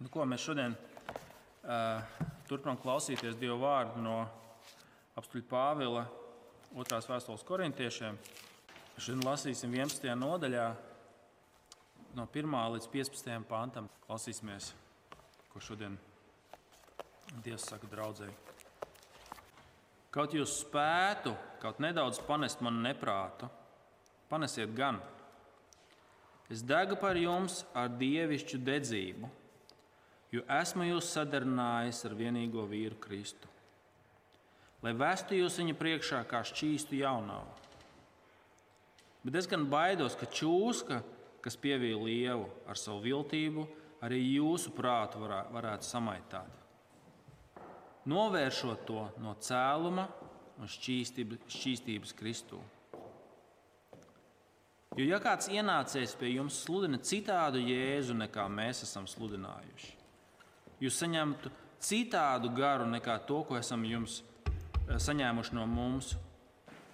Nu, ko mēs šodien uh, turpinām klausīties Dieva vārdu no apstuļa Pāvila otrās vēstules korintiešiem. Šodien lasīsim 11. nodaļā, no 1 līdz 15. pantam. Klausīsimies, ko šodien Dievs saka draudzēji. Kaut jūs spētu kaut nedaudz panest manu neprātu, panesiet gan. Es degu par jums ar dievišķu dedzību jo esmu jūs sadarinājis ar vienīgo vīru Kristu, lai vestu jūs viņa priekšā kā šķīstu jaunavu. Bet es gan baidos, ka čūska, kas pievīja lievu ar savu viltību, arī jūsu prātu varā, varētu samaitāt. Novēršot to no cēluma un šķīstības, šķīstības Kristū. Jo ja kāds ienācējs pie jums sludina citādu jēzu, nekā mēs esam sludinājuši, jūs saņemtu citādu garu nekā to, ko esam jums eh, saņēmuši no mums,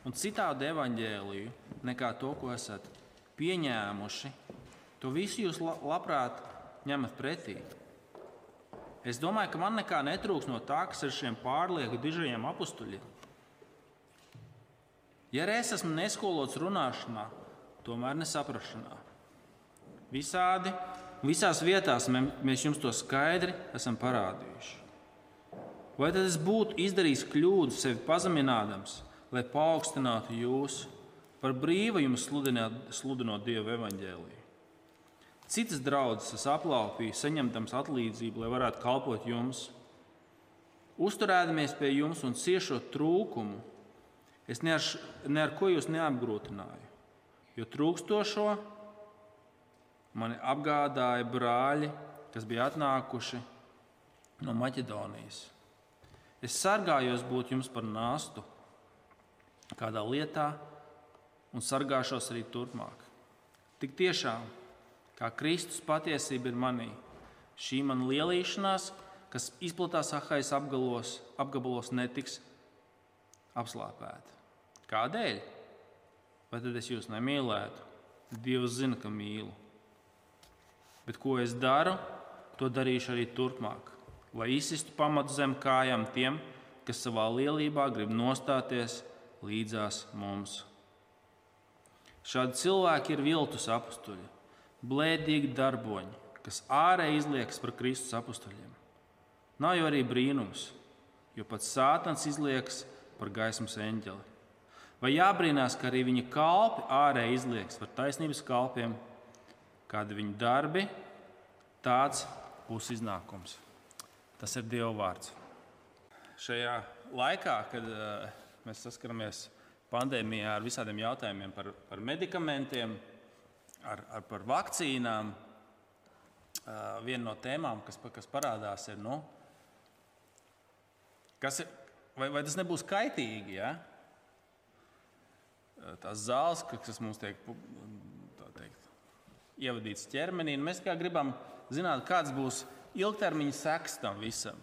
un citādu evaņģēliju nekā to, ko esat pieņēmuši, to visu jūs labprāt ņemat pretī. Es domāju, ka man nekā netrūks no tā, kas ir šiem pārlieku dižajiem apstuļiem. Ja arī es esmu neskolots runāšanā, tomēr nesaprašanā. Visādi Visās vietās mēs jums to skaidri esam parādījuši. Vai tad es būtu izdarījis kļūdu sevi pazeminādams, lai paaugstinātu jūs par brīvu jums sludināt, sludinot Dieva evaņģēlīju? Citas draudzes es aplaupīju, saņemdams atlīdzību, lai varētu kalpot jums. Uzturēdamies pie jums un ciešot trūkumu, es ne ar, ne ar ko jūs neapgrūtināju, jo trūkstošo mani apgādāja brāļi, kas bija atnākuši no Maķedonijas. Es sargājos būt jums par nāstu kādā lietā un sargāšos arī turpmāk. Tik tiešām, kā Kristus patiesība ir manī, šī man lielīšanās, kas izplatās ahais apgabalos, apgabalos netiks apslāpēta. Kādēļ? Vai tad es jūs nemīlētu? Dievs zina, ka mīlu bet ko es daru, to darīšu arī turpmāk, lai izsistu pamatu zem kājām tiem, kas savā lielībā grib nostāties līdzās mums. Šādi cilvēki ir viltus apstuļi, blēdīgi darboņi, kas ārēji izliekas par Kristus apstuļiem. Nav jau arī brīnums, jo pats Sātans izliekas par gaismas eņģeli. Vai jābrīnās, ka arī viņa kalpi ārēji izliekas par taisnības kalpiem, kādi viņu darbi, tāds būs iznākums. Tas ir Dieva vārds. Šajā laikā, kad uh, mēs saskaramies pandēmijā ar visādiem jautājumiem par, par medikamentiem, ar, ar, par vakcīnām, uh, viena no tēmām, kas, kas parādās, ir, nu, kas ir vai, vai tas nebūs kaitīgi. Ja? Tās zāles, kas mums tiek ievadīts ķermenī. Mēs kā gribam zināt, kāds būs ilgtermiņa seks tam visam.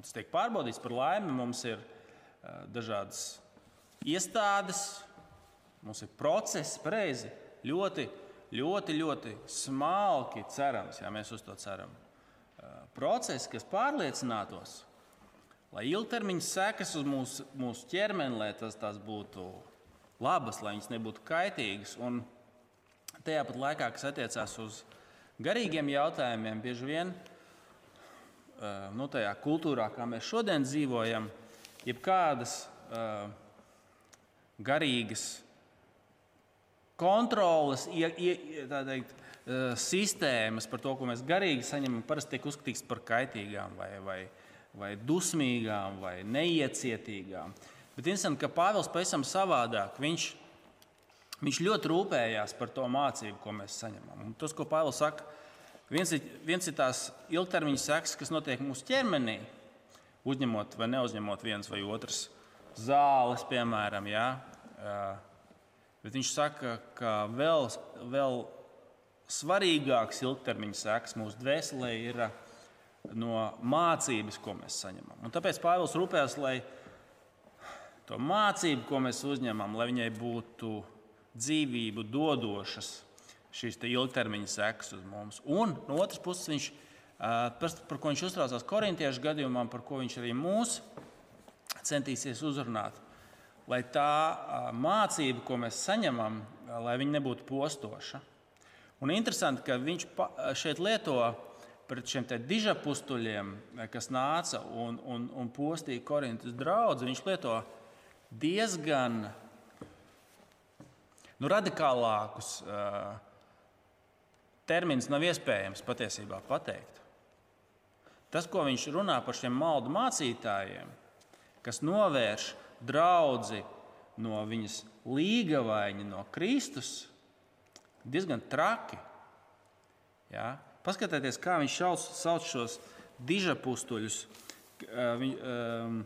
Tas tiek pārbaudīts par laimi. Mums ir uh, dažādas iestādes, mums ir procesi, pareizi. Ļoti, ļoti, ļoti smalki cerams, ja mēs uz to ceram. Uh, procesi, kas pārliecinātos, lai ilgtermiņa sekas uz mūsu, mūsu ķermeni, lai tas, būtu labas, lai viņas nebūtu kaitīgas. Un, Tajā pat laikā, kas attiecās uz garīgiem jautājumiem, bieži vien nu, tajā kultūrā, kā mēs šodien dzīvojam, jebkādas garīgas kontroles, ie, ie, teikt, uh, sistēmas par to, ko mēs garīgi saņemam, parasti tiek uzskatītas par kaitīgām, vai, vai, vai dusmīgām, vai neiecietīgām. Bet interesanti, ka Pāvils pavisam savādāk. Viņš Viņš ļoti rūpējās par to mācību, ko mēs saņemam. Un tas, ko Pāvils saka, viens ir, viens ir tās ilgtermiņa sekas, kas notiek mūsu ķermenī, uzņemot vai neuzņemot viens vai otrs zāles, piemēram. Jā. Bet viņš saka, ka vēl, vēl svarīgāks ilgtermiņa sekas mūsu dvēselē ir no mācības, ko mēs saņemam. Un tāpēc Pāvils rūpējas, lai to mācību, ko mēs uzņemam, lai viņai būtu dzīvību dodošas šīs ilgtermiņa sekas uz mums. Un no otras puses viņš par, ko viņš uztraucās korintiešu gadījumā, par ko viņš arī mūs centīsies uzrunāt. Lai tā mācība, ko mēs saņemam, lai viņa nebūtu postoša. Un interesanti, ka viņš šeit lieto pret šiem dižapustuļiem, kas nāca un, un, un postīja Korintas draugu. Viņš lieto diezgan nu, radikālākus uh, terminus, nav iespējams patiesībā pateikt. Tas, ko viņš runā par šiem maldu mācītājiem, kas novērš draugu no viņas līgavaini, no Kristus, diezgan traki. Ja? Paskatieties, kā viņš šauc, sauc šos dižapustuļus. Um,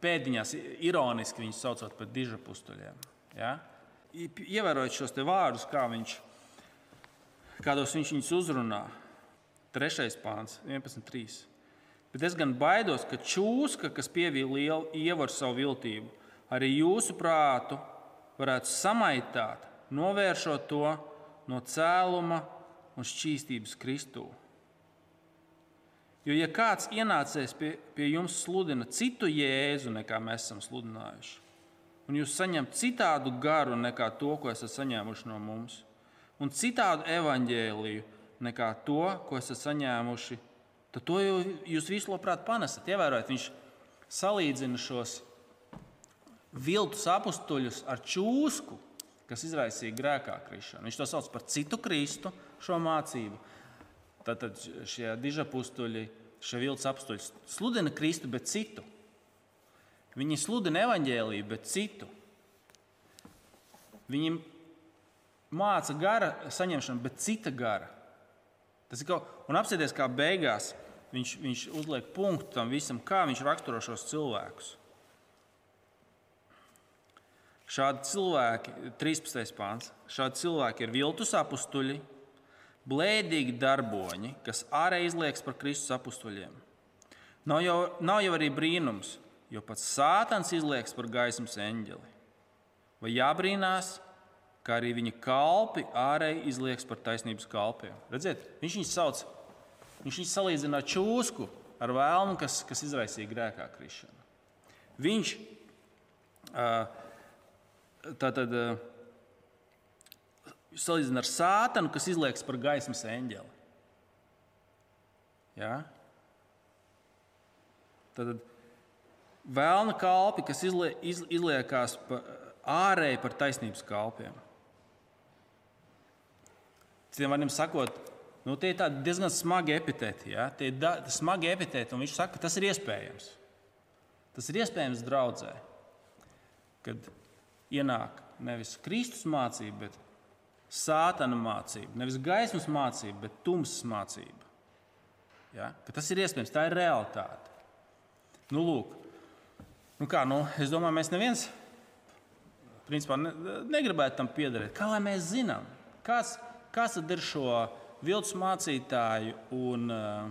pēdiņās ironiski viņus saucot par dižapustuļiem. Ja? Ievērojot šos vārdus, kā viņš, kādos viņš viņus uzrunā. Trešais pāns, 11.3. Bet es gan baidos, ka čūska, kas pievīja lielu ievaru savu viltību, arī jūsu prātu varētu samaitāt, novēršot to no cēluma un šķīstības Kristū. Jo, ja kāds ienācējs pie, pie jums sludina citu jēzu, nekā mēs esam sludinājuši, un jūs saņemat citādu garu nekā to, ko esat saņēmuši no mums, un citādu evaņģēliju nekā to, ko esat saņēmuši, tad to jūs visu labprāt panesat. Ievērojot, viņš salīdzina šos viltus apstuļus ar čūsku, kas izraisīja grēkā krišanu. Viņš to sauc par citu Kristu, šo mācību. Tad šie dižapustuļi, šie viltus apstuļi sludina Kristu, bet citu. Viņi sludina evaņģēlīju, bet citu. Viņi māca gara saņemšanu, bet cita gara. Tas ir kaut kas, un apsēties kā beigās, viņš, viņš uzliek punktu tam visam, kā viņš raksturo šos cilvēkus. Šādi cilvēki, 13. pāns, šādi cilvēki ir viltus apstuļi, blēdīgi darboņi, kas ārēji izliekas par Kristus apstuļiem. Nav jau, nav jau arī brīnums, jo pats sātans izliekas par gaismas eņģeli. Vai jābrīnās, kā arī viņa kalpi ārēji izliekas par taisnības kalpiem? Redziet, viņš viņus sauc, viņš viņus salīdzina ar čūsku, ar vēlmu, kas, kas izraisīja grēkā krišanu. Viņš tātad salīdzina ar sātanu, kas izliekas par gaismas eņģeli. Ja? Tad vēlna kalpi, kas izlie, iz, izliekās pa, ārēji par taisnības kalpiem. Citiem vārdiem sakot, nu, tie ir diezgan smagi epitēti. Ja? Tie ir da, smagi epitēti, un viņš saka, ka tas ir iespējams. Tas ir iespējams draudzē, kad ienāk nevis Kristus mācība, bet sātana mācība. Nevis gaismas mācība, bet tumsas mācība. Ja? Ka tas ir iespējams, tā ir realitāte. Nu, lūk, Nu kā, nu, es domāju, mēs neviens principā, ne, negribētu tam piederēt. Kā lai mēs zinām, kāds, kāds ir šo viltus mācītāju un uh,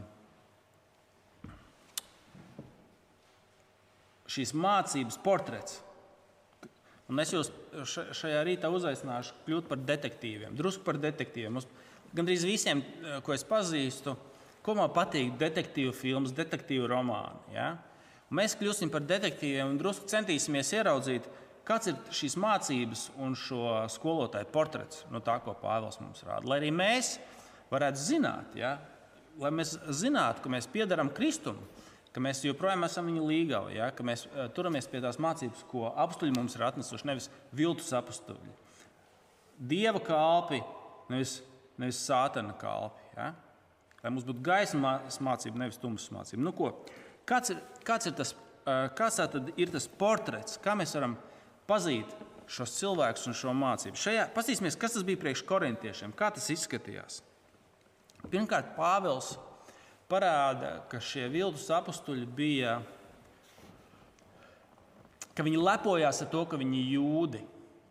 šīs mācības portrets? Un es jūs šajā rītā uzaicināšu kļūt par detektīviem, drusku par detektīviem. Mums gandrīz visiem, uh, ko es pazīstu, ko man patīk detektīvu filmas, detektīvu romāni. Ja? Mēs kļūsim par detektīviem un drusku centīsimies ieraudzīt, kāds ir šīs mācības un šo skolotāju portrets no tā, ko Pāvils mums rāda. Lai arī mēs varētu zināt, ja, lai mēs zinātu, ka mēs piedarām Kristum, ka mēs joprojām esam viņa līgava, ja, ka mēs uh, turamies pie tās mācības, ko apstuļi mums ir atnesuši, nevis viltus apstuļi. Dieva kalpi, nevis, nevis sātana kalpi. Ja. Lai mums būtu gaisma mācība, nevis tumsas mācība. Nu, ko? Kāds ir, kāds ir, tas, kāds ir tas portrets, kā mēs varam pazīt šos cilvēkus un šo mācību? Šajā, pastīsimies, kas tas bija priekš korintiešiem, kā tas izskatījās. Pirmkārt, Pāvils parāda, ka šie viltus apstuļi bija, ka viņi lepojās ar to, ka viņi ir jūdi.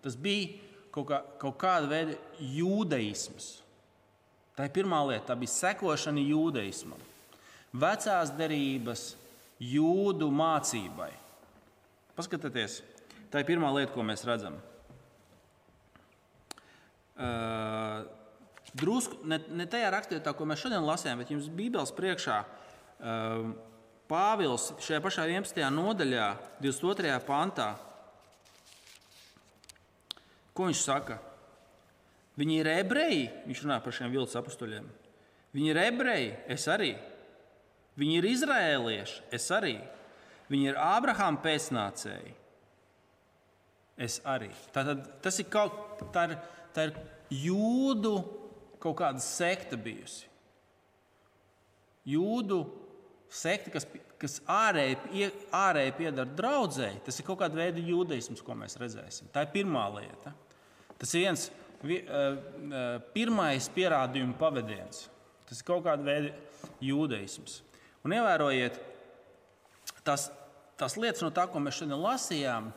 Tas bija kaut, kā, kaut kāda veida jūdeisms. Tā ir pirmā lieta, tā bija sekošana jūdeismam. Vecās derības jūdu mācībai. Paskatieties, tā ir pirmā lieta, ko mēs redzam. Uh, drusku ne, ne tajā rakstvietā, ko mēs šodien lasījām, bet jums Bībeles priekšā. Uh, Pāvils šajā pašā 11. nodaļā, 22. pantā, ko viņš saka? Viņi ir ebreji, viņš runā par šiem viltus apstuļiem. Viņi ir ebreji, es arī. Viņi ir izrēlieši, es arī. Viņi ir Ābrahāma pēcnācēji. Es arī. Tātad, tas ir kaut tā ir, tā ir jūdu kaut kāda sekta bijusi. Jūdu sekta, kas, kas ārēji, ārēji piedara draudzēji, tas ir kaut kāda veida jūdaisms, ko mēs redzēsim. Tā ir pirmā lieta. Tas ir viens vi, uh, pirmais pierādījuma pavadiens. Tas ir kaut kāda veida jūdaisms. Un ievērojiet, tas, tas lietas no tā, ko mēs šodien lasījām,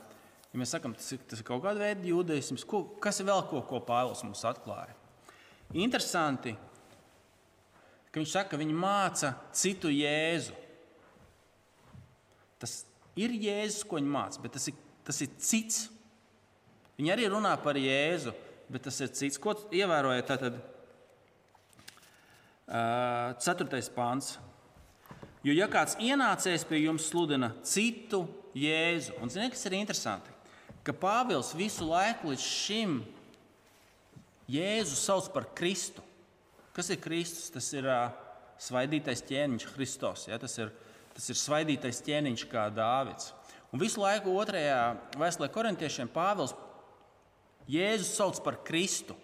ja mēs sakām, tas ir, tas ir kaut kāda veida jūdaisms, ko, kas ir vēl ko, ko Pāvils mums atklāja. Interesanti, ka viņš saka, ka viņi māca citu jēzu. Tas ir jēzus, ko viņi māca, bet tas ir, tas ir cits. Viņi arī runā par jēzu, bet tas ir cits. Ko ievērojat? Tātad, uh, ceturtais pāns. Jo, ja kāds ienācējs pie jums sludina citu jēzu, un ziniet, kas ir interesanti, ka Pāvils visu laiku līdz šim Jēzu sauc par Kristu. Kas ir Kristus? Tas ir uh, svaidītais ķēniņš, Kristus. Ja? Tas, ir, tas ir svaidītais ķēniņš kā Dāvids. Un visu laiku otrajā vēstulē korintiešiem Pāvils Jēzus sauc par Kristu.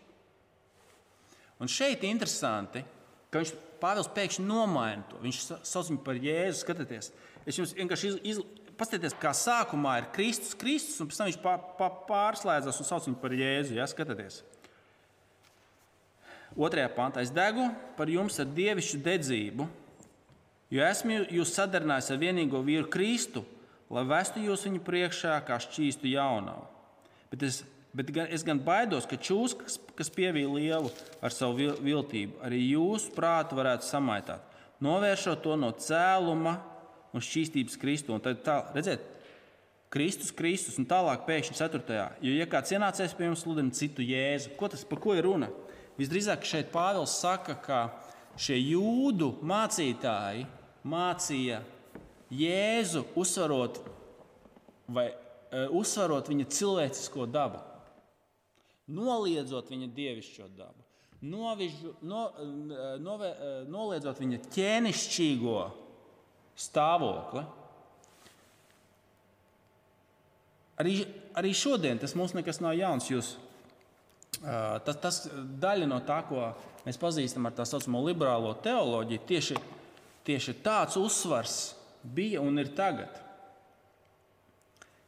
Un šeit interesanti, ka viņš Pāvils pēkšņi nomaina to. Viņš sauc viņu par Jēzu. Skatieties, es jums vienkārši iz, iz, paskatieties, kā sākumā ir Kristus, Kristus, un pēc tam viņš pa, pa, pārslēdzas un sauc viņu par Jēzu. Ja? Skatieties, Otrajā pantā es degu par jums ar dievišķu dedzību, jo esmu jūs sadarinājis ar vienīgo vīru Kristu, lai vestu jūs viņu priekšā kā šķīstu jaunavu. Bet es, bet gan, es gan baidos, ka čūs, kas, pievīja lielu ar savu viltību, arī jūsu prātu varētu samaitāt, novēršot to no cēluma un šķīstības Kristu. Un tad, tā, redziet, Kristus, Kristus un tālāk pēkšņi 4. Jo, ja kāds ienācējs pie jums sludina citu jēzu, ko tas par ko ir runa? Visdrīzāk šeit Pāvils saka, ka šie jūdu mācītāji mācīja Jēzu uzsvarot, vai, uh, uzsvarot viņa cilvēcisko dabu, noliedzot viņa dievišķo dabu, novižu, no, nove, noliedzot viņa ķēnišķīgo stāvokli. Arī, arī šodien tas mums nekas nav jauns. Jūs Tas, tas daļa no tā, ko mēs pazīstam ar tā saucamo liberālo teoloģiju, tieši, tieši tāds uzsvars bija un ir tagad.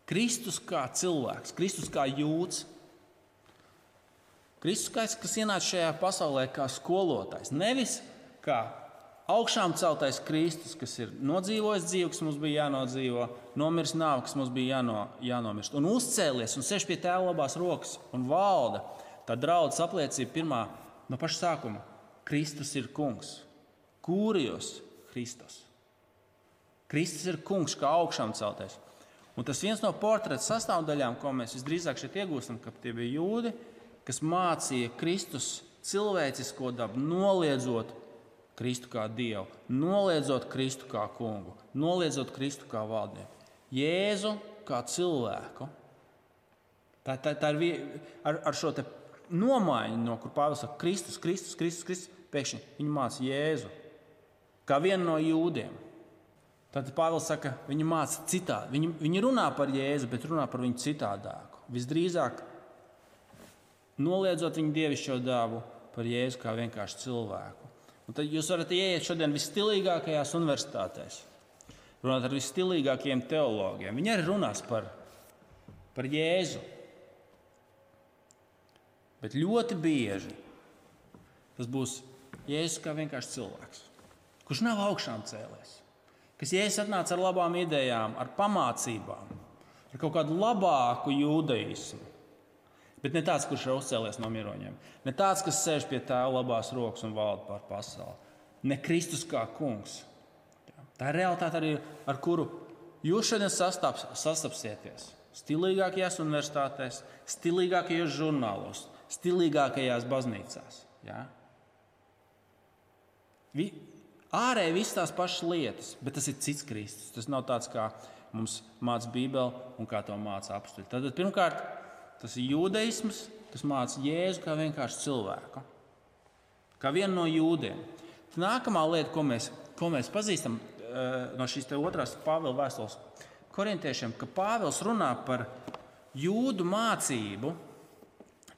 Kristus kā cilvēks, Kristus kā jūds, Kristus, kā, kas ienāca šajā pasaulē kā skolotājs. Nevis kā augšām celtais Kristus, kas ir nodzīvojis dzīvi, kas mums bija jānodzīvo, nomiris nāvi, kas mums bija jāno, jānomirst, un uzcēlies un sēž pie tēva labās rokas un valda Tā draudzes apliecība pirmā no paša sākuma - Kristus ir kungs. Kūrijos Kristus. Kristus ir kungs, kā augšām celtais. Un tas viens no portreta sastāvdaļām, ko mēs visdrīzāk šeit iegūstam, ka tie bija jūdi, kas mācīja Kristus cilvēcisko dabu, noliedzot Kristu kā dievu, noliedzot Kristu kā kungu, noliedzot Kristu kā valdnieku, Jēzu kā cilvēku. Tā, tā, tā ir ar, ar šo nomaiņa, no kur Pāvils saka, Kristus, Kristus, Kristus, Kristus pēkšņi viņi māca Jēzu kā vienu no jūdiem. Tad Pāvils saka, viņi māca citādi. Viņi, viņi runā par Jēzu, bet runā par viņu citādāku. Visdrīzāk noliedzot viņu dievišķo dāvu par Jēzu kā vienkārši cilvēku. Un tad jūs varat ieiet šodien visstilīgākajās universitātēs, runāt ar visstilīgākajiem teologiem. Viņi arī runās par, par Jēzu. Bet ļoti bieži tas būs Jēzus kā vienkārši cilvēks, kurš nav augšām cēlējis. Kas Jēzus atnāca ar labām idejām, ar pamācībām, ar kaut kādu labāku jūdaismu. Bet ne tāds, kurš ir uzcēlies no miroņiem, ne tāds, kas sēž pie tēva labās rokas un valda pār pasauli. Ne Kristus kā kungs. Tā ir realitāte, arī ar kuru jūs šodien sastaps, sastapsieties. Stilīgākajās universitātēs, stilīgākajos žurnālos, stilīgākajās baznīcās. Ja? Vi, ārēji viss tās pašas lietas, bet tas ir cits Kristus. Tas nav tāds, kā mums māca Bībele un kā to māca apstuļi. Tad pirmkārt, tas ir jūdeisms, kas māca Jēzu kā vienkārši cilvēku, kā vienu no jūdiem. Nākamā lieta, ko mēs, ko mēs pazīstam eh, no šīs otrās Pāvila vēstules korintiešiem, ka Pāvils runā par jūdu mācību.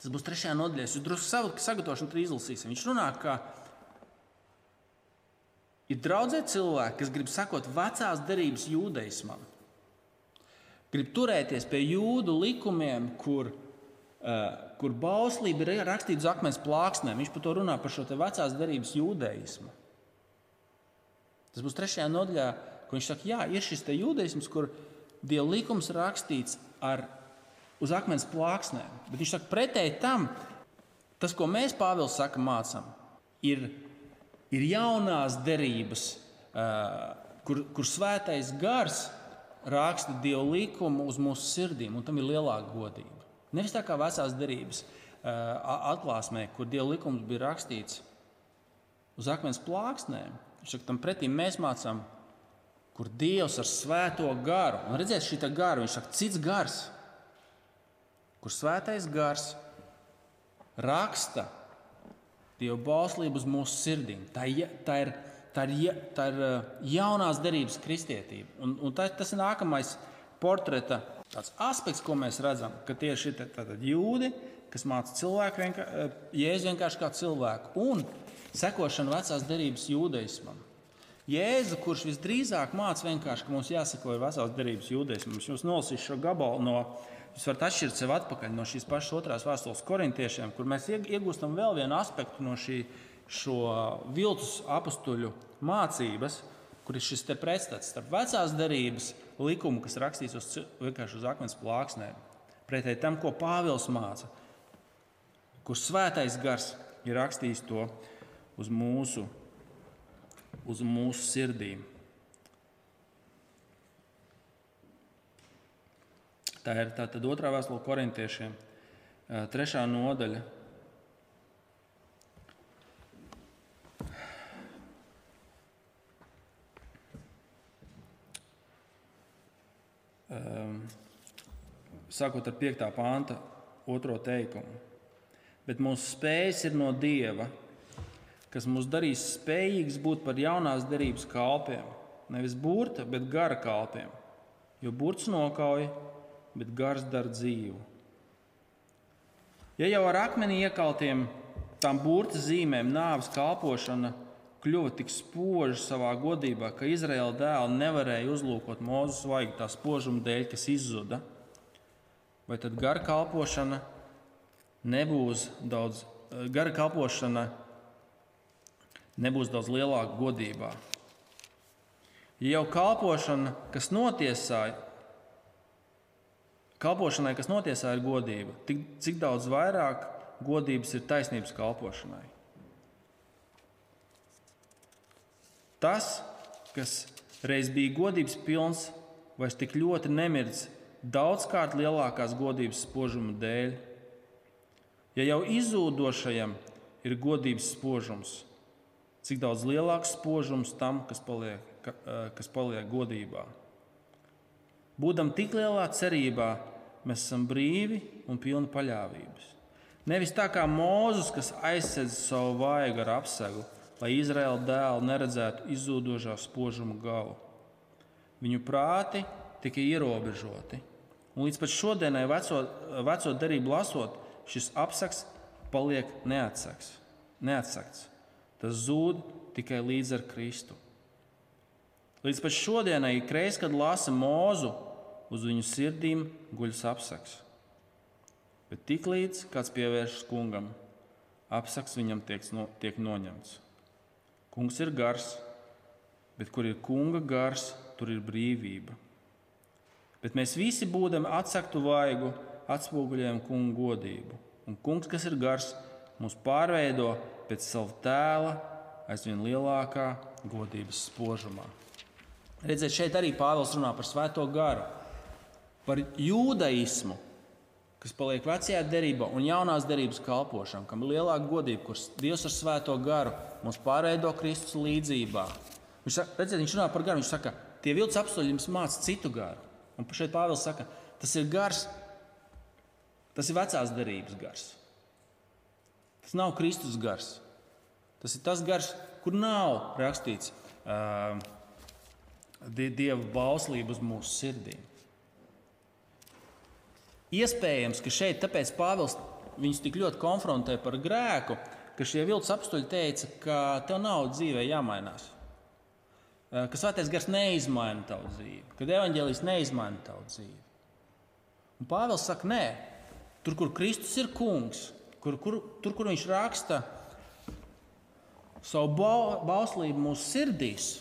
Tas būs trešajā nodaļā. Jūs drusku sagatavošanu tur izlasīsiet. Viņš runā, ka ir draudzē cilvēki, kas grib sakot vecās derības jūdaismam. Grib turēties pie jūdu likumiem, kur, uh, kur bauslība ir rakstīta uz akmens plāksnēm. Viņš par to runā par šo vecās derības jūdaismu. Tas būs trešajā nodaļā, kur viņš saka, jā, ir šis jūdaisms, kur Dieva likums rakstīts ar, uz akmens plāksnēm. Bet viņš saka, pretēji tam, tas, ko mēs Pāvils saka, mācām, ir ir jaunās derības, kur, kur svētais gars raksta Dieva likumu uz mūsu sirdīm, un tam ir lielāka godība. Nevis tā kā vecās derības atklāsmē, kur Dieva likums bija rakstīts uz akmens plāksnēm. Saka, tam pretī mēs mācām, kur Dievs ar svēto garu, un redzēs šī gara, viņš saka, cits gars, kur svētais gars raksta Dieva bauslību uz mūsu sirdīm. Tā, tā ir, tā ir, tā ir uh, jaunās derības kristietība. Un, un tā, tas ir nākamais portreta aspekts, ko mēs redzam, ka tieši ir jūdi, kas māca cilvēku vienkā, uh, jēzu vienkārši kā cilvēku, un sekošana vecās derības jūdaismam. Jēzu, kurš visdrīzāk māca vienkārši, ka mums jāsako vecās derības jūdaismam. Es jums nolasīšu šo gabalu no Jūs varat atšķirt sev atpakaļ no šīs pašas otrās vēstules korintiešiem, kur mēs iegūstam vēl vienu aspektu no šī, šo viltus apstuļu mācības, kur ir šis pretstats starp vecās derības likumu, kas rakstīts uz, vienkārši uz akmens plāksnēm, pretēji tam, ko Pāvils māca, kur svētais gars ir rakstījis to uz mūsu, uz mūsu sirdīm. Tā ir tā otrā vēstule korintiešiem, trešā nodaļa. Sākot ar 5. pānta otro teikumu. Bet mūsu spējas ir no Dieva, kas mūs darīs spējīgus būt par jaunās derības kalpiem. Nevis burta, bet gara kalpiem. Jo burts nokauja, bet gars dara dzīvu. Ja jau ar akmeni iekaltiem tām burta zīmēm nāves kalpošana kļuva tik spoža savā godībā, ka Izraēla dēli nevarēja uzlūkot mūzu svaigu tā spožuma dēļ, kas izzuda, vai tad gara kalpošana nebūs daudz, gara kalpošana nebūs daudz lielāka godībā. Ja jau kalpošana, kas notiesāja, Kalpošanai, kas notiesā, ir godība. Tik, cik daudz vairāk godības ir taisnības kalpošanai? Tas, kas reiz bija godības pilns, vairs tik ļoti nemirdz daudzkārt lielākās godības spožuma dēļ. Ja jau izzūdošajam ir godības spožums, cik daudz lielāks spožums tam, kas paliek, kas paliek godībā. Būdam tik lielā cerībā, mēs esam brīvi un pilni paļāvības. Nevis tā kā Mozus, kas aizsedz savu vaigu ar apsegu, lai Izraēla dēlu neredzētu izzūdošā spožuma galu. Viņu prāti tika ierobežoti. Un līdz pat šodienai, veco, veco derību lasot, šis apsaks paliek neatsakts. neatsakts. Tas zūd tikai līdz ar Kristu. Līdz pat šodienai, reiz, kad lasa mūzu, uz viņu sirdīm guļas apsaks. Bet tiklīdz kāds pievēršas kungam, apsaks viņam tiek, no, tiek noņemts. Kungs ir gars, bet kur ir kunga gars, tur ir brīvība. Bet mēs visi, būdami atsaktu vaigu, atspoguļojam kungu godību. Un kungs, kas ir gars, mūs pārveido pēc sava tēla aizvien lielākā godības spožumā. Redziet, šeit arī Pāvils runā par svēto garu par jūdaismu, kas paliek vecajā derībā un jaunās derības kalpošana, kam ir lielāka godība, kurš Dievs ar svēto garu mums pārveido Kristus līdzjūtībā. Viņš, redziet, viņš runā par garu, viņš saka, tie vilcis apstuļi jums māca citu garu. Un šeit Pāvils saka, tas ir gars, tas ir vecās derības gars. Tas nav Kristus gars. Tas ir tas gars, kur nav rakstīts uh, Dieva bauslība uz mūsu sirdīm. Iespējams, ka šeit tāpēc Pāvils viņus tik ļoti konfrontē par grēku, ka šie vilcis apstuļi teica, ka tev nav dzīvē jāmainās. Ka svētais gars neizmaina tavu dzīvi, ka evaņģēlijs neizmaina tavu dzīvi. Un Pāvils saka, nē, tur, kur Kristus ir kungs, kur, kur, tur, kur viņš raksta savu bauslību mūsu sirdīs,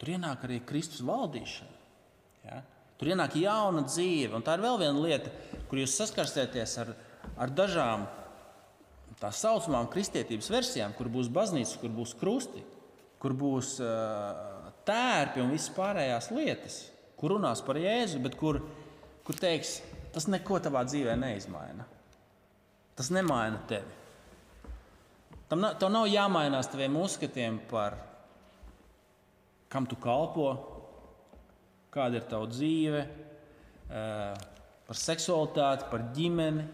tur ienāk arī Kristus valdīšana. Ja? Tur ienāk jauna dzīve. Un tā ir vēl viena lieta, kur jūs saskarsieties ar, ar dažām tā saucamām kristietības versijām, kur būs baznīca, kur būs krusti, kur būs uh, tērpi un visas pārējās lietas, kur runās par Jēzu, bet kur, kur teiks, tas neko tavā dzīvē neizmaina. Tas nemaina tevi. Tam nav, tev nav jāmainās taviem uzskatiem par kam tu kalpo, kāda ir tava dzīve, par seksualitāti, par ģimeni,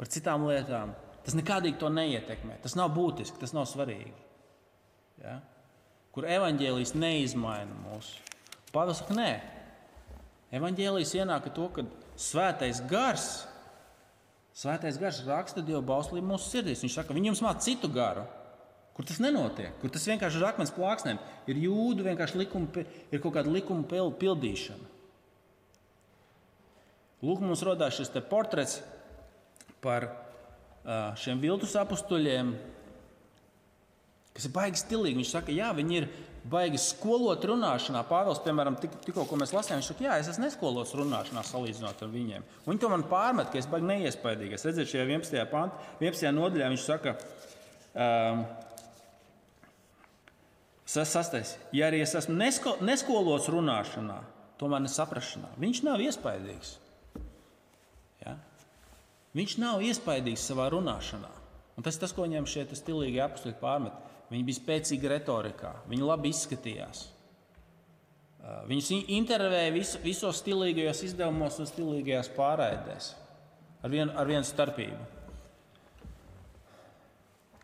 par citām lietām. Tas nekādīgi to neietekmē. Tas nav būtiski, tas nav svarīgi. Ja? Kur evaņģēlijas neizmaina mūsu. Pāvils saka, nē, evaņģēlijas ienāk to, ka svētais gars, svētais gars raksta Dieva bauslību mūsu sirdīs. Viņš saka, viņi jums māca citu garu kur tas nenotiek, kur tas vienkārši ir akmens plāksnēm, ir jūdu vienkārši likuma, ir kaut kāda likuma pildīšana. Lūk, mums radās šis portrets par šiem viltus apstuļiem, kas ir baigi stilīgi. Viņš saka, jā, viņi ir baigi skolot runāšanā. Pāvils, piemēram, tik, tikko mēs lasījām, viņš saka, jā, es esmu neskolots runāšanā salīdzinot ar viņiem. Viņi to man pārmet, ka es baigi neiespaidīgi. Es redzēju, šajā 11. pantā, 11. nodaļā viņš saka, um, Sastais. Ja arī es esmu nesko, neskolots runāšanā, tomēr nesaprašanā, viņš nav iespaidīgs. Ja? Viņš nav iespaidīgs savā runāšanā. Un tas tas, ko viņam šie stilīgie apstākļi pārmet. Viņi bija spēcīgi retorikā, viņi labi izskatījās. Viņus intervēja vis, visos stilīgajos izdevumos un stilīgajās pārraidēs ar, vien, ar vienu starpību.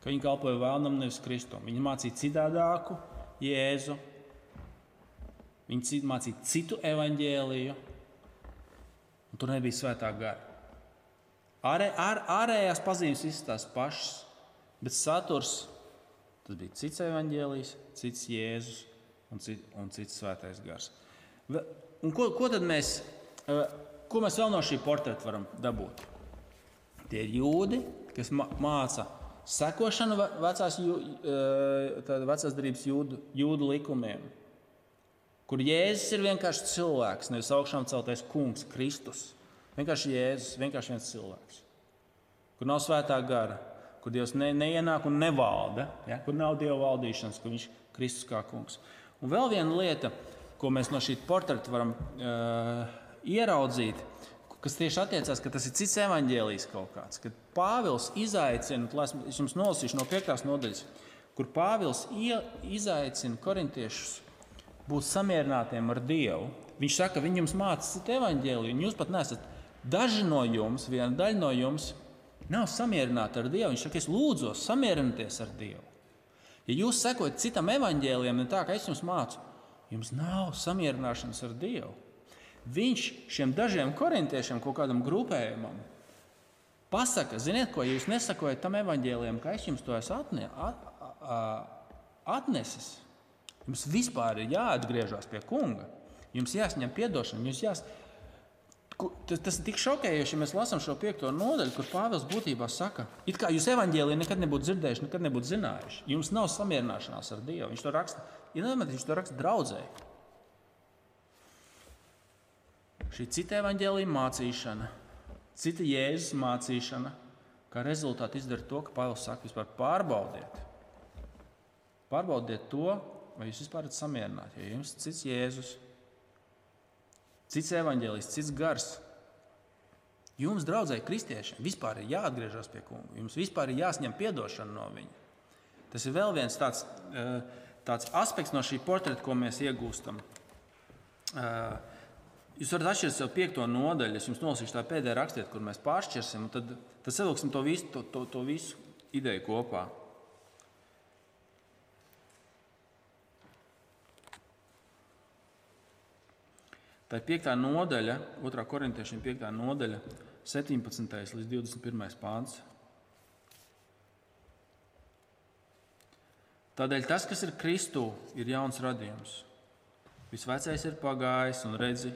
Ka viņi kalpoja vēlnam, nevis Kristum. Viņi mācīja citādāku, Jēzu, viņi mācīja citu evaņģēliju, un tur nebija svētā gara. Ārē, ār, ārējās pazīmes visas tās pašas, bet saturs tas bija cits evaņģēlijs, cits Jēzus un, cit, un cits svētais gars. Un ko, ko tad mēs, ko mēs vēl no šī portreta varam dabūt? Tie ir jūdi, kas māca sekošana vecās, vecās darbības jūdu, jūdu likumiem, kur Jēzus ir vienkārši cilvēks, nevis augšām celtais kungs, Kristus. Vienkārši Jēzus, vienkārši viens cilvēks, kur nav svētā gara, kur Dievs ne, neienāk un nevalda, ja? kur nav Dieva valdīšanas, kur viņš ir Kristus kā kungs. Un vēl viena lieta, ko mēs no šī portreta varam uh, ieraudzīt, kas tieši attiecās, ka tas ir cits evaņģēlijs kaut kāds. Kad Pāvils izaicina, es jums nolasīšu no 5. nodaļas, kur Pāvils izaicina korintiešus būt samierinātiem ar Dievu. Viņš saka, ka viņi jums māca citu evaņģēliju, un jūs pat nesat. Daži no jums, viena daļa no jums, nav samierināti ar Dievu. Viņš saka, es lūdzu, samierinieties ar Dievu. Ja jūs sekojat citam evaņģēlijam, ne tā kā es jums mācu, jums nav samierināšanās ar Dievu. Viņš šiem dažiem korintiešiem, kaut kādam grupējumam, pasaka, ziniet, ko jūs nesakojat tam evaņģēliem, ka es jums to esmu atne, at, atnesis. Jums vispār ir jāatgriežas pie kunga. Jums jāsaņem atdošana. Jās... Tas, tas ir tik šokējoši, ja mēs lasām šo piekto nodaļu, kur Pāvils būtībā saka, it kā jūs evaņģēlī nekad nebūtu dzirdējuši, nekad nebūtu zinājuši. Jums nav samierināšanās ar Dievu. Viņš to raksta, ja nedomājat, viņš to raksta draudzēji. Šī cita evaņģēlīja mācīšana, cita jēzus mācīšana, kā rezultātā izdara to, ka Pāvils saka, vispār pārbaudiet. Pārbaudiet to, vai jūs vispār esat samierināti. Ja jums ir cits Jēzus, cits evaņģēlijs, cits gars, Jums, draugai, kristiešiem, vispār ir jāatgriežas pie kunga. Jums vispār ir jāsņem atdošana no viņa. Tas ir vēl viens tāds, eh, tāds aspekts no šī portreta, ko mēs iegūstam. Eh, jūs varat atšķirt sev piekto nodaļu, es jums nolasīšu tā pēdējā rakstiet, kur mēs pāršķirsim, tad, tad savilksim to visu, to, to, to visu ideju kopā. Tā ir 5. nodaļa, 2. korintiešiem 5. nodaļa, 17. līdz 21. pāns. Tādēļ tas, kas ir Kristū, ir jauns radījums. Viss vecais ir pagājis, un redzi,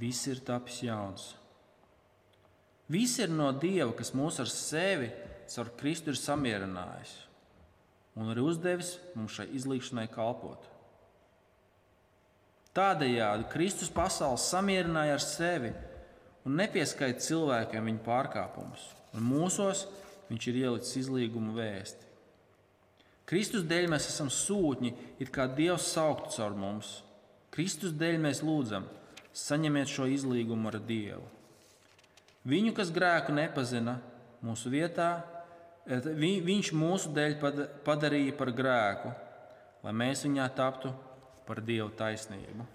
viss ir tapis jauns. Viss ir no Dieva, kas mūs ar sevi caur Kristu ir samierinājis un arī uzdevis mums šai izlīkšanai kalpot. Tādējādi Kristus pasaules samierināja ar sevi un nepieskaita cilvēkiem viņa pārkāpumus, un mūsos viņš ir ielicis izlīgumu vēsti. Kristus dēļ mēs esam sūtņi, it kā Dievs sauktu caur mums. Kristus dēļ mēs lūdzam, saņemiet šo izlīgumu ar Dievu. Viņu, kas grēku nepazina, mūsu vietā, eh, viņš mūsu dēļ padarīja par grēku, lai mēs viņā taptu par Dieva taisnību.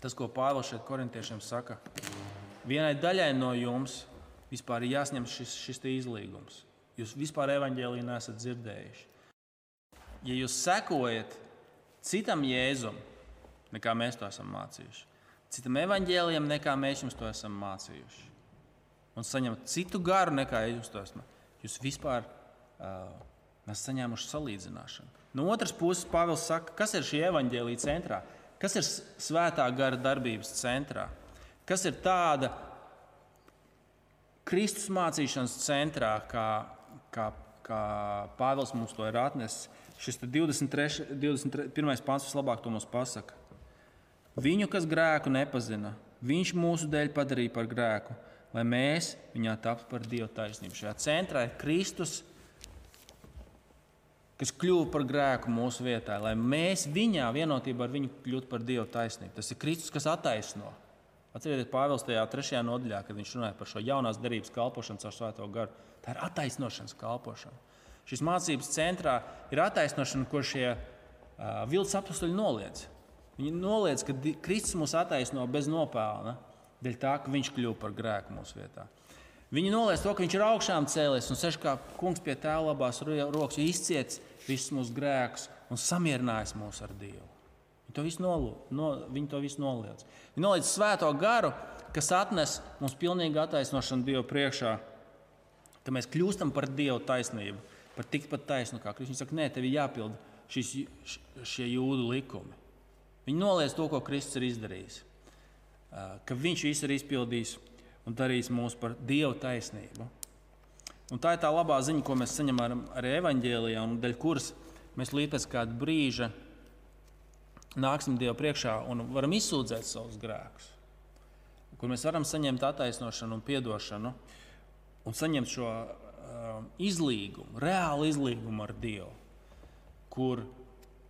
Tas, ko Pāvils šeit korintiešiem saka, vienai daļai no jums vispār ir jāsņem šis, šis izlīgums. Jūs vispār evaņģēlī nesat dzirdējuši. Ja jūs sekojat citam jēzum, nekā mēs to esam mācījuši, citam evaņģēlijam, nekā mēs jums to esam mācījuši, un saņemat citu garu, nekā jūs to esat, jūs vispār uh, esat saņēmuši salīdzināšanu. No otras puses, Pāvils saka, kas ir šī evaņģēlīja centrā? Kas ir svētā gara darbības centrā? Kas ir tāda Kristus mācīšanas centrā, kā, kā, kā Pāvils mums to ir atnesis? Šis 23, 21. pāns vislabāk to mums pasaka. Viņu, kas grēku nepazina, viņš mūsu dēļ padarīja par grēku, lai mēs viņā taptu par Dieva taisnību. Šajā centrā ir Kristus kas kļuva par grēku mūsu vietā, lai mēs viņā vienotībā ar viņu kļūtu par Dieva taisnību. Tas ir Kristus, kas attaisno. Atcerieties, Pāvils tajā trešajā nodaļā, kad viņš runāja par šo jaunās darbības kalpošanu caur Svēto garu. Tā ir attaisnošanas kalpošana. Šīs mācības centrā ir attaisnošana, ko šie uh, vilcis apstuļi noliedz. Viņi noliedz, ka Kristus mūs attaisno bez nopelna, dēļ tā, ka viņš kļuva par grēku mūsu vietā. Viņi noliedz to, ka viņš ir augšām cēlies un sēž kā kungs pie tēva labās rokas, izciets visus mūsu grēkus un samierinājis mūs ar Dievu. Viņi to visu, nolu, no, viņi to visu noliedz. Viņi noliedz svēto garu, kas atnes mums pilnīgu attaisnošanu Dieva priekšā, ka mēs kļūstam par Dieva taisnību, par tikpat taisnu kā Kristus. Viņi saka, nē, tev ir jāpild šis, šie jūdu likumi. Viņi noliedz to, ko Kristus ir izdarījis, ka Viņš visu ir izpildījis un darīs mūs par Dieva taisnību. Un tā ir tā labā ziņa, ko mēs saņemam arī evanģēlijā, un dēļ kuras mēs līdz pēc kāda brīža nāksim Dievu priekšā un varam izsūdzēt savus grēkus. Kur mēs varam saņemt attaisnošanu un atdošanu un saņemt šo uh, izlīgumu, reālu izlīgumu ar Dievu, kur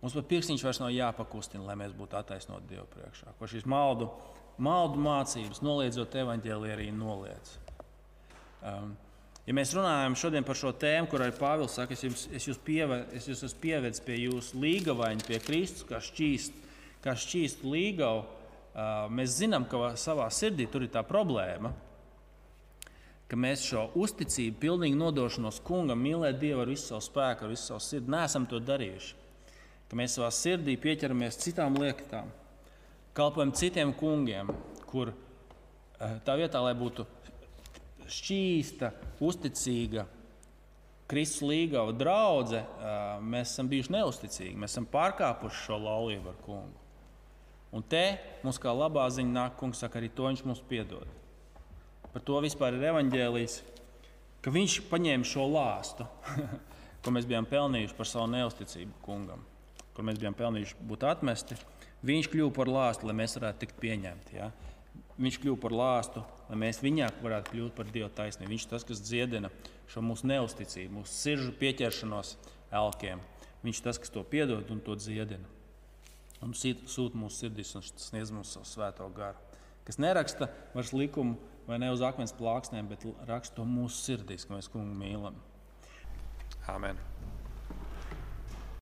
mums pat pirkstiņš vairs nav jāpakustina, lai mēs būtu attaisnoti Dievu priekšā. Ko šīs maldu maldu mācības, noliedzot evaņģēliju, arī noliedz. Um, ja mēs runājam šodien par šo tēmu, kur arī Pāvils saka, es, jums, es, jūs pieve, es jūs esmu pievedis pie jūsu līgavaņa, pie Kristus, kā šķīst, kā šķīst līgavu, uh, mēs zinām, ka savā sirdī tur ir tā problēma. Mēs šo uzticību, pilnīgi nodošanos kungam, mīlēt Dievu ar visu savu spēku, ar visu savu sirdi, neesam to darījuši. Ka mēs savā sirdī pieķeramies citām lietām, kalpojam citiem kungiem, kur eh, tā vietā, lai būtu šķīsta, uzticīga, Kristus līgava draudzene, eh, mēs esam bijuši neusticīgi. Mēs esam pārkāpuši šo laulību ar kungu. Un te mums kā labā ziņa nāk, kungs saka, arī to viņš mums piedod. Par to vispār ir evaņģēlijs, ka viņš paņēma šo lāstu, ko mēs bijām pelnījuši par savu neusticību kungam, kur mēs bijām pelnījuši būt atmesti. Viņš kļuva par lāstu, lai mēs varētu tikt pieņemti. Ja? Viņš kļuva par lāstu, lai mēs viņā varētu kļūt par Dieva taisnību. Viņš ir tas, kas dziedina šo mūsu neusticību, mūsu sirdžu pieķeršanos elkiem. Viņš ir tas, kas to piedod un to dziedina. Un sūta mūsu sirdīs un sniedz mums savu svēto garu. kas neraksta vairs likumu vai ne uz akmens plāksnēm, bet raksta to mūsu sirdīs, ka mēs kungu mīlam. Amen.